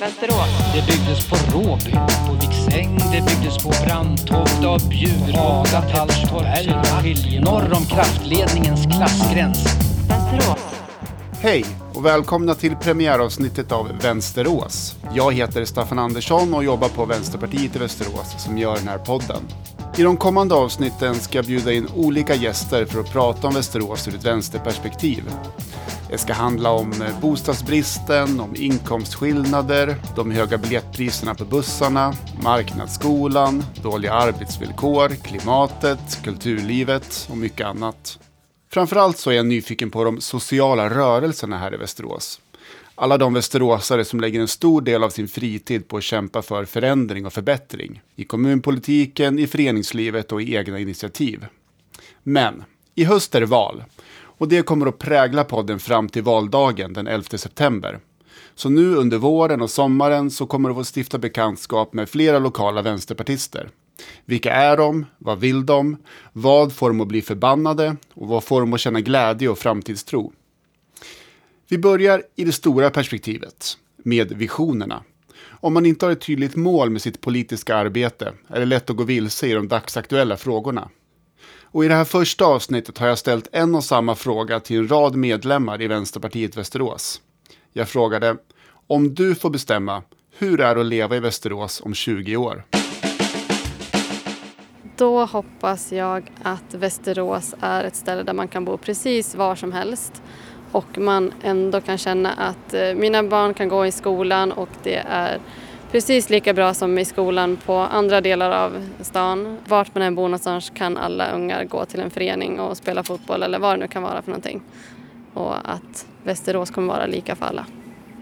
Västerås. Det byggdes på Råby, på Viksäng, det byggdes på Brandtoft, av Bjur, Haga, Tällstorp, norr om kraftledningens klassgräns. Västerås. Hej och välkomna till premiäravsnittet av Vänsterås. Jag heter Staffan Andersson och jobbar på Vänsterpartiet i Västerås som gör den här podden. I de kommande avsnitten ska jag bjuda in olika gäster för att prata om Västerås ur ett vänsterperspektiv. Det ska handla om eh, bostadsbristen, om inkomstskillnader, de höga biljettpriserna på bussarna, marknadsskolan, dåliga arbetsvillkor, klimatet, kulturlivet och mycket annat. Framförallt så är jag nyfiken på de sociala rörelserna här i Västerås. Alla de västeråsare som lägger en stor del av sin fritid på att kämpa för förändring och förbättring. I kommunpolitiken, i föreningslivet och i egna initiativ. Men i höst är det val. Och det kommer att prägla podden fram till valdagen den 11 september. Så nu under våren och sommaren så kommer du få stifta bekantskap med flera lokala vänsterpartister. Vilka är de? Vad vill de? Vad får dem att bli förbannade? Och vad får dem att känna glädje och framtidstro? Vi börjar i det stora perspektivet, med visionerna. Om man inte har ett tydligt mål med sitt politiska arbete är det lätt att gå vilse i de dagsaktuella frågorna. Och i det här första avsnittet har jag ställt en och samma fråga till en rad medlemmar i Vänsterpartiet Västerås. Jag frågade, om du får bestämma, hur är det att leva i Västerås om 20 år? Då hoppas jag att Västerås är ett ställe där man kan bo precis var som helst och man ändå kan känna att eh, mina barn kan gå i skolan och det är precis lika bra som i skolan på andra delar av stan. Vart man än bor någonstans kan alla ungar gå till en förening och spela fotboll eller vad det nu kan vara för någonting. Och att Västerås kommer vara lika för alla.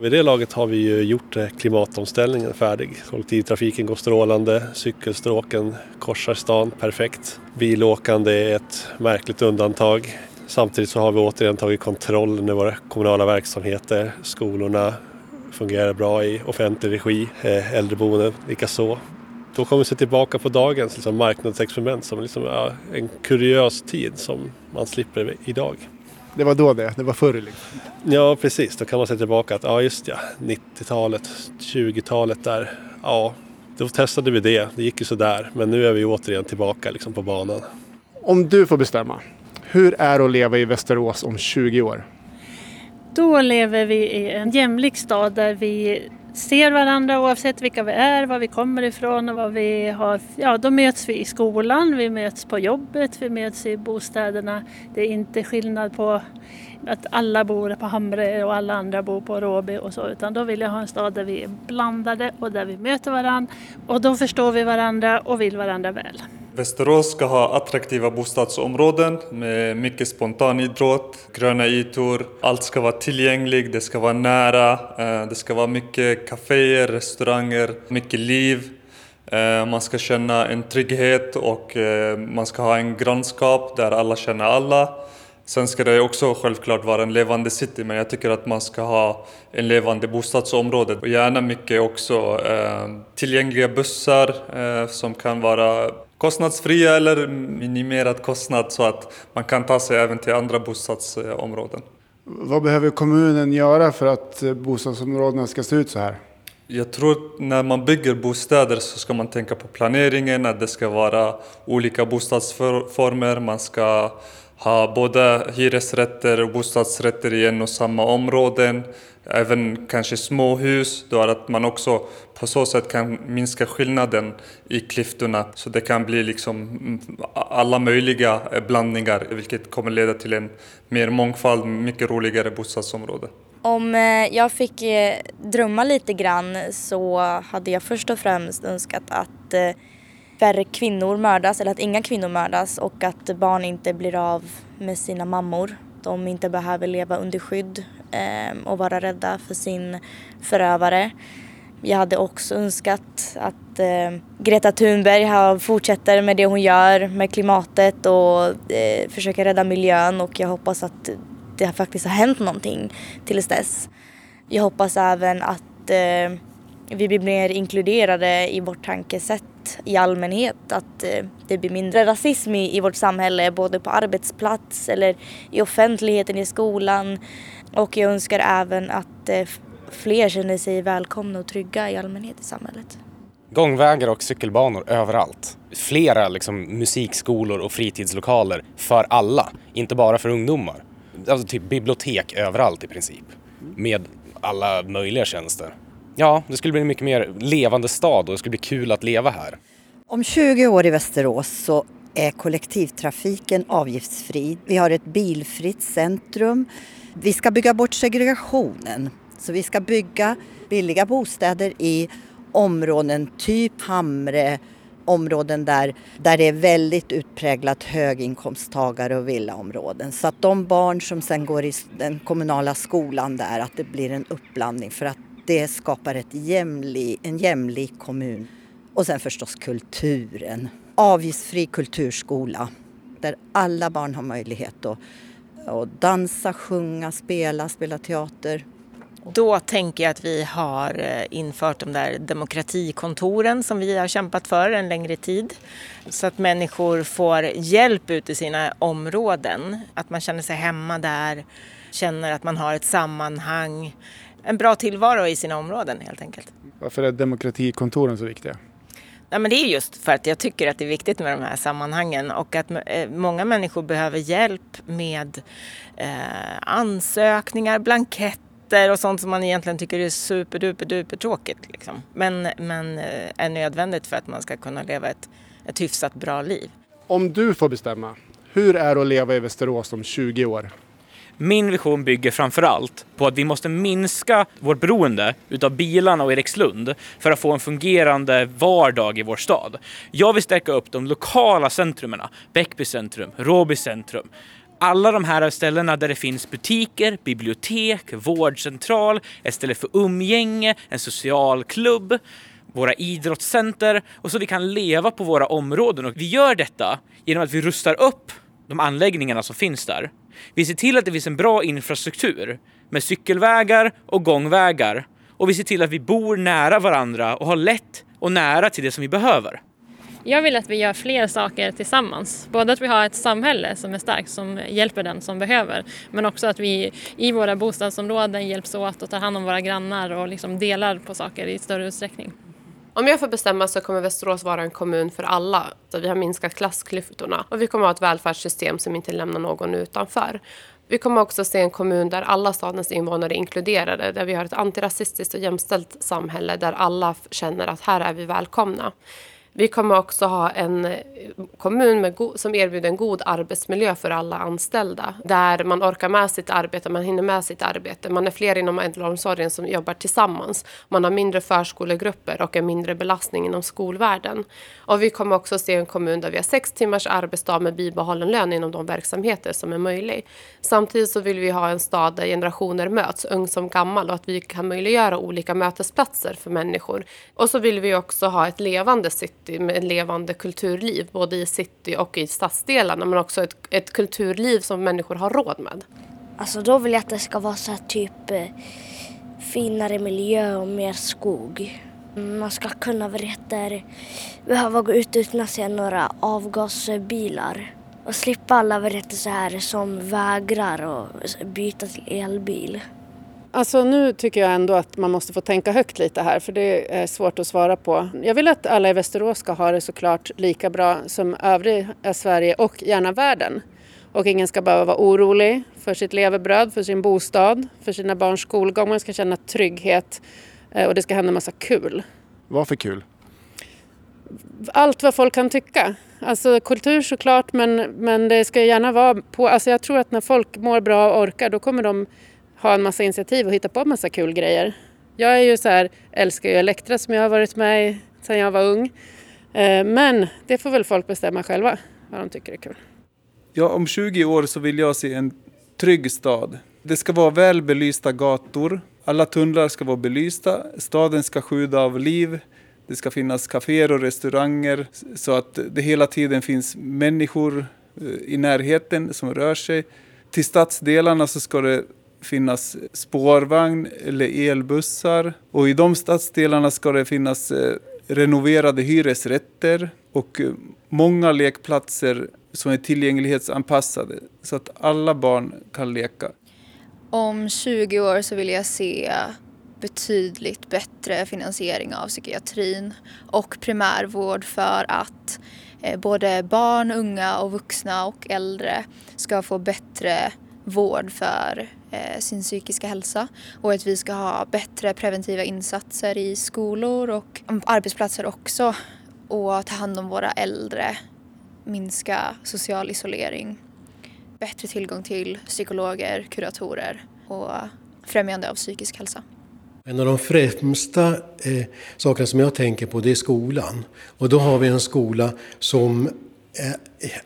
Vid det laget har vi ju gjort eh, klimatomställningen färdig. Kollektivtrafiken går strålande, cykelstråken korsar stan perfekt. Bilåkande är ett märkligt undantag. Samtidigt så har vi återigen tagit kontroll över våra kommunala verksamheter. Skolorna fungerar bra i offentlig regi, eh, äldreboenden likaså. Då kommer vi se tillbaka på dagens liksom, marknadsexperiment som liksom, ja, en kuriös tid som man slipper idag. Det var då det, det var förr liksom. Ja precis, då kan man se tillbaka att ja just ja, 90-talet, 20-talet där, ja då testade vi det, det gick ju sådär men nu är vi återigen tillbaka liksom, på banan. Om du får bestämma, hur är det att leva i Västerås om 20 år? Då lever vi i en jämlik stad där vi ser varandra oavsett vilka vi är, var vi kommer ifrån och vad vi har. Ja, då möts vi i skolan, vi möts på jobbet, vi möts i bostäderna. Det är inte skillnad på att alla bor på Hamre och alla andra bor på Råby och så, utan då vill jag ha en stad där vi är blandade och där vi möter varandra och då förstår vi varandra och vill varandra väl. Västerås ska ha attraktiva bostadsområden med mycket spontanidrott, gröna ytor. Allt ska vara tillgängligt, det ska vara nära, eh, det ska vara mycket kaféer, restauranger, mycket liv. Eh, man ska känna en trygghet och eh, man ska ha en grannskap där alla känner alla. Sen ska det också självklart vara en levande city, men jag tycker att man ska ha en levande bostadsområde. Och gärna mycket också tillgängliga bussar som kan vara kostnadsfria eller minimerad kostnad så att man kan ta sig även till andra bostadsområden. Vad behöver kommunen göra för att bostadsområdena ska se ut så här? Jag tror när man bygger bostäder så ska man tänka på planeringen, att det ska vara olika bostadsformer. Man ska ha både hyresrätter och bostadsrätter i en och samma områden även kanske småhus, då att man också på så sätt kan minska skillnaden i klyftorna. Så det kan bli liksom mm, alla möjliga blandningar, vilket kommer leda till en mer mångfald, mycket roligare bostadsområde. Om eh, jag fick eh, drömma lite grann så hade jag först och främst önskat att eh, färre kvinnor mördas eller att inga kvinnor mördas och att barn inte blir av med sina mammor. De inte behöver leva under skydd Ehm, och vara rädda för sin förövare. Jag hade också önskat att eh, Greta Thunberg fortsätter med det hon gör med klimatet och eh, försöker rädda miljön och jag hoppas att det faktiskt har hänt någonting tills dess. Jag hoppas även att eh, vi blir mer inkluderade i vårt tankesätt i allmänhet. Att eh, det blir mindre rasism i, i vårt samhälle både på arbetsplats eller i offentligheten i skolan. Och jag önskar även att eh, fler känner sig välkomna och trygga i allmänhet i samhället. Gångvägar och cykelbanor överallt. Flera liksom, musikskolor och fritidslokaler för alla, inte bara för ungdomar. Alltså typ bibliotek överallt i princip. Med alla möjliga tjänster. Ja, det skulle bli en mycket mer levande stad och det skulle bli kul att leva här. Om 20 år i Västerås så är kollektivtrafiken avgiftsfri. Vi har ett bilfritt centrum. Vi ska bygga bort segregationen. Så vi ska bygga billiga bostäder i områden typ Hamre, områden där, där det är väldigt utpräglat höginkomsttagare och villaområden. Så att de barn som sen går i den kommunala skolan där, att det blir en uppblandning för att det skapar ett jämli, en jämlik kommun. Och sen förstås kulturen. Avgiftsfri kulturskola där alla barn har möjlighet att, att dansa, sjunga, spela, spela teater. Då tänker jag att vi har eh, infört de där demokratikontoren som vi har kämpat för en längre tid. Så att människor får hjälp ute i sina områden. Att man känner sig hemma där, känner att man har ett sammanhang. En bra tillvaro i sina områden helt enkelt. Varför är demokratikontoren så viktiga? Ja, men det är just för att jag tycker att det är viktigt med de här sammanhangen och att eh, många människor behöver hjälp med eh, ansökningar, blanketter och sånt som man egentligen tycker är superduper tråkigt. Liksom. Men, men eh, är nödvändigt för att man ska kunna leva ett, ett hyfsat bra liv. Om du får bestämma, hur är det att leva i Västerås om 20 år? Min vision bygger framförallt på att vi måste minska vårt beroende utav bilarna och Erikslund för att få en fungerande vardag i vår stad. Jag vill stärka upp de lokala centrumen, Bäckby centrum, Råby centrum. Alla de här ställena där det finns butiker, bibliotek, vårdcentral, ett ställe för umgänge, en social klubb våra idrottscenter och så vi kan leva på våra områden. Och vi gör detta genom att vi rustar upp de anläggningarna som finns där. Vi ser till att det finns en bra infrastruktur med cykelvägar och gångvägar och vi ser till att vi bor nära varandra och har lätt och nära till det som vi behöver. Jag vill att vi gör fler saker tillsammans. Både att vi har ett samhälle som är starkt som hjälper den som behöver men också att vi i våra bostadsområden hjälps åt och tar hand om våra grannar och liksom delar på saker i större utsträckning. Om jag får bestämma så kommer Västerås vara en kommun för alla. Så vi har minskat klassklyftorna och vi kommer ha ett välfärdssystem som inte lämnar någon utanför. Vi kommer också se en kommun där alla stadens invånare är inkluderade, där vi har ett antirasistiskt och jämställt samhälle där alla känner att här är vi välkomna. Vi kommer också ha en eh, kommun med som erbjuder en god arbetsmiljö för alla anställda. Där man orkar med sitt arbete, man hinner med sitt arbete. Man är fler inom äldreomsorgen som jobbar tillsammans. Man har mindre förskolegrupper och en mindre belastning inom skolvärlden. Och vi kommer också se en kommun där vi har sex timmars arbetsdag med bibehållen lön inom de verksamheter som är möjlig. Samtidigt så vill vi ha en stad där generationer möts, ung som gammal, och att vi kan möjliggöra olika mötesplatser för människor. Och så vill vi också ha ett levande city city med ett levande kulturliv, både i city och i stadsdelarna, men också ett, ett kulturliv som människor har råd med. Alltså då vill jag att det ska vara så här typ eh, finare miljö och mer skog. Man ska kunna behöva gå ut utan att se några avgasbilar och slippa alla så här som vägrar och byta till elbil. Alltså nu tycker jag ändå att man måste få tänka högt lite här för det är svårt att svara på. Jag vill att alla i Västerås ska ha det såklart lika bra som övriga Sverige och gärna världen. Och ingen ska behöva vara orolig för sitt levebröd, för sin bostad, för sina barns skolgång. Man ska känna trygghet eh, och det ska hända massa kul. Vad för kul? Allt vad folk kan tycka. Alltså kultur såklart men, men det ska gärna vara på... Alltså jag tror att när folk mår bra och orkar då kommer de ha en massa initiativ och hitta på en massa kul grejer. Jag är ju så här, älskar ju Elektra som jag har varit med i sedan jag var ung. Eh, men det får väl folk bestämma själva vad de tycker är kul. Ja, om 20 år så vill jag se en trygg stad. Det ska vara väl belysta gator. Alla tunnlar ska vara belysta. Staden ska sjuda av liv. Det ska finnas kaféer och restauranger så att det hela tiden finns människor eh, i närheten som rör sig. Till stadsdelarna så ska det finnas spårvagn eller elbussar. Och i de stadsdelarna ska det finnas eh, renoverade hyresrätter och eh, många lekplatser som är tillgänglighetsanpassade så att alla barn kan leka. Om 20 år så vill jag se betydligt bättre finansiering av psykiatrin och primärvård för att eh, både barn, unga och vuxna och äldre ska få bättre vård för Eh, sin psykiska hälsa och att vi ska ha bättre preventiva insatser i skolor och arbetsplatser också och ta hand om våra äldre, minska social isolering, bättre tillgång till psykologer, kuratorer och främjande av psykisk hälsa. En av de främsta eh, sakerna som jag tänker på det är skolan. Och då har vi en skola som eh,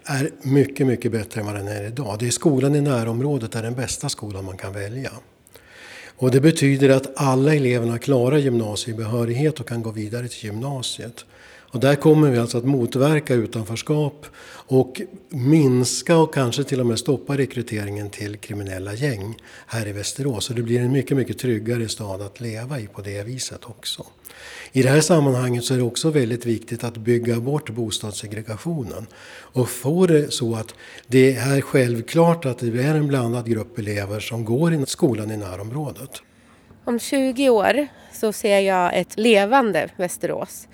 är mycket, mycket bättre än vad den är idag. Det är skolan i närområdet är den bästa skolan man kan välja. Och det betyder att alla eleverna klarar gymnasiebehörighet och kan gå vidare till gymnasiet. Och där kommer vi alltså att motverka utanförskap och minska och kanske till och med stoppa rekryteringen till kriminella gäng här i Västerås. Så det blir en mycket, mycket tryggare stad att leva i på det viset också. I det här sammanhanget så är det också väldigt viktigt att bygga bort bostadssegregationen och få det så att det är självklart att det är en blandad grupp elever som går i skolan i närområdet. Om 20 år så ser jag ett levande Västerås.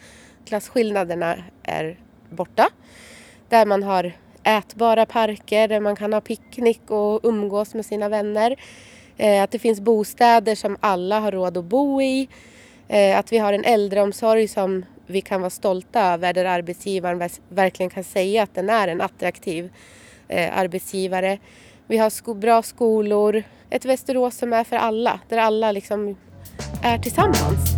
Klasskillnaderna är borta. Där man har ätbara parker, där man kan ha picknick och umgås med sina vänner. Eh, att det finns bostäder som alla har råd att bo i. Eh, att vi har en äldreomsorg som vi kan vara stolta över där arbetsgivaren verkligen kan säga att den är en attraktiv eh, arbetsgivare. Vi har sko bra skolor, ett Västerås som är för alla, där alla liksom är tillsammans.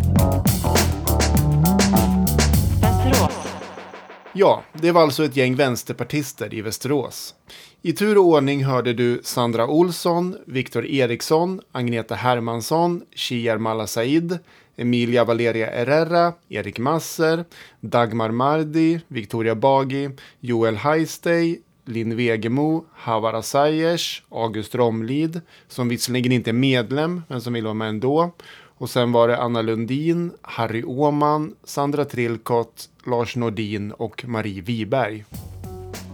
Ja, det var alltså ett gäng vänsterpartister i Västerås. I tur och ordning hörde du Sandra Olsson, Viktor Eriksson, Agneta Hermansson, Shiar Malasaid, Emilia Valeria Herrera, Erik Masser, Dagmar Mardi, Victoria Bagi, Joel Heistey, Linn Wegemo, Havar Asayers, August Romlid, som visserligen inte är medlem, men som vill vara med ändå. Och sen var det Anna Lundin, Harry Åman, Sandra Trillkott, Lars Nordin och Marie Wiberg.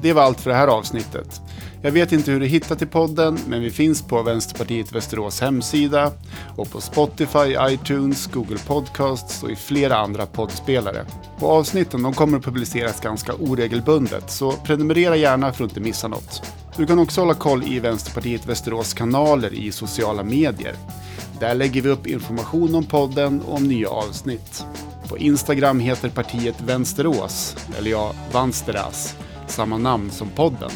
Det var allt för det här avsnittet. Jag vet inte hur du hittar till podden, men vi finns på Vänsterpartiet Västerås hemsida och på Spotify, iTunes, Google Podcasts och i flera andra poddspelare. Och avsnitten de kommer att publiceras ganska oregelbundet, så prenumerera gärna för att inte missa något. Du kan också hålla koll i Vänsterpartiet Västerås kanaler i sociala medier. Där lägger vi upp information om podden och om nya avsnitt. På Instagram heter partiet Vänsterås, eller ja, Vansteras, samma namn som podden.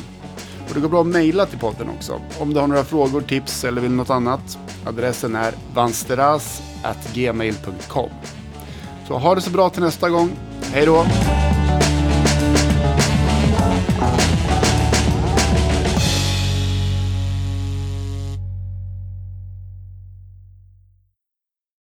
Och det går bra att mejla till podden också, om du har några frågor, tips eller vill något annat. Adressen är vansteras.gmail.com. Så ha det så bra till nästa gång. Hej då!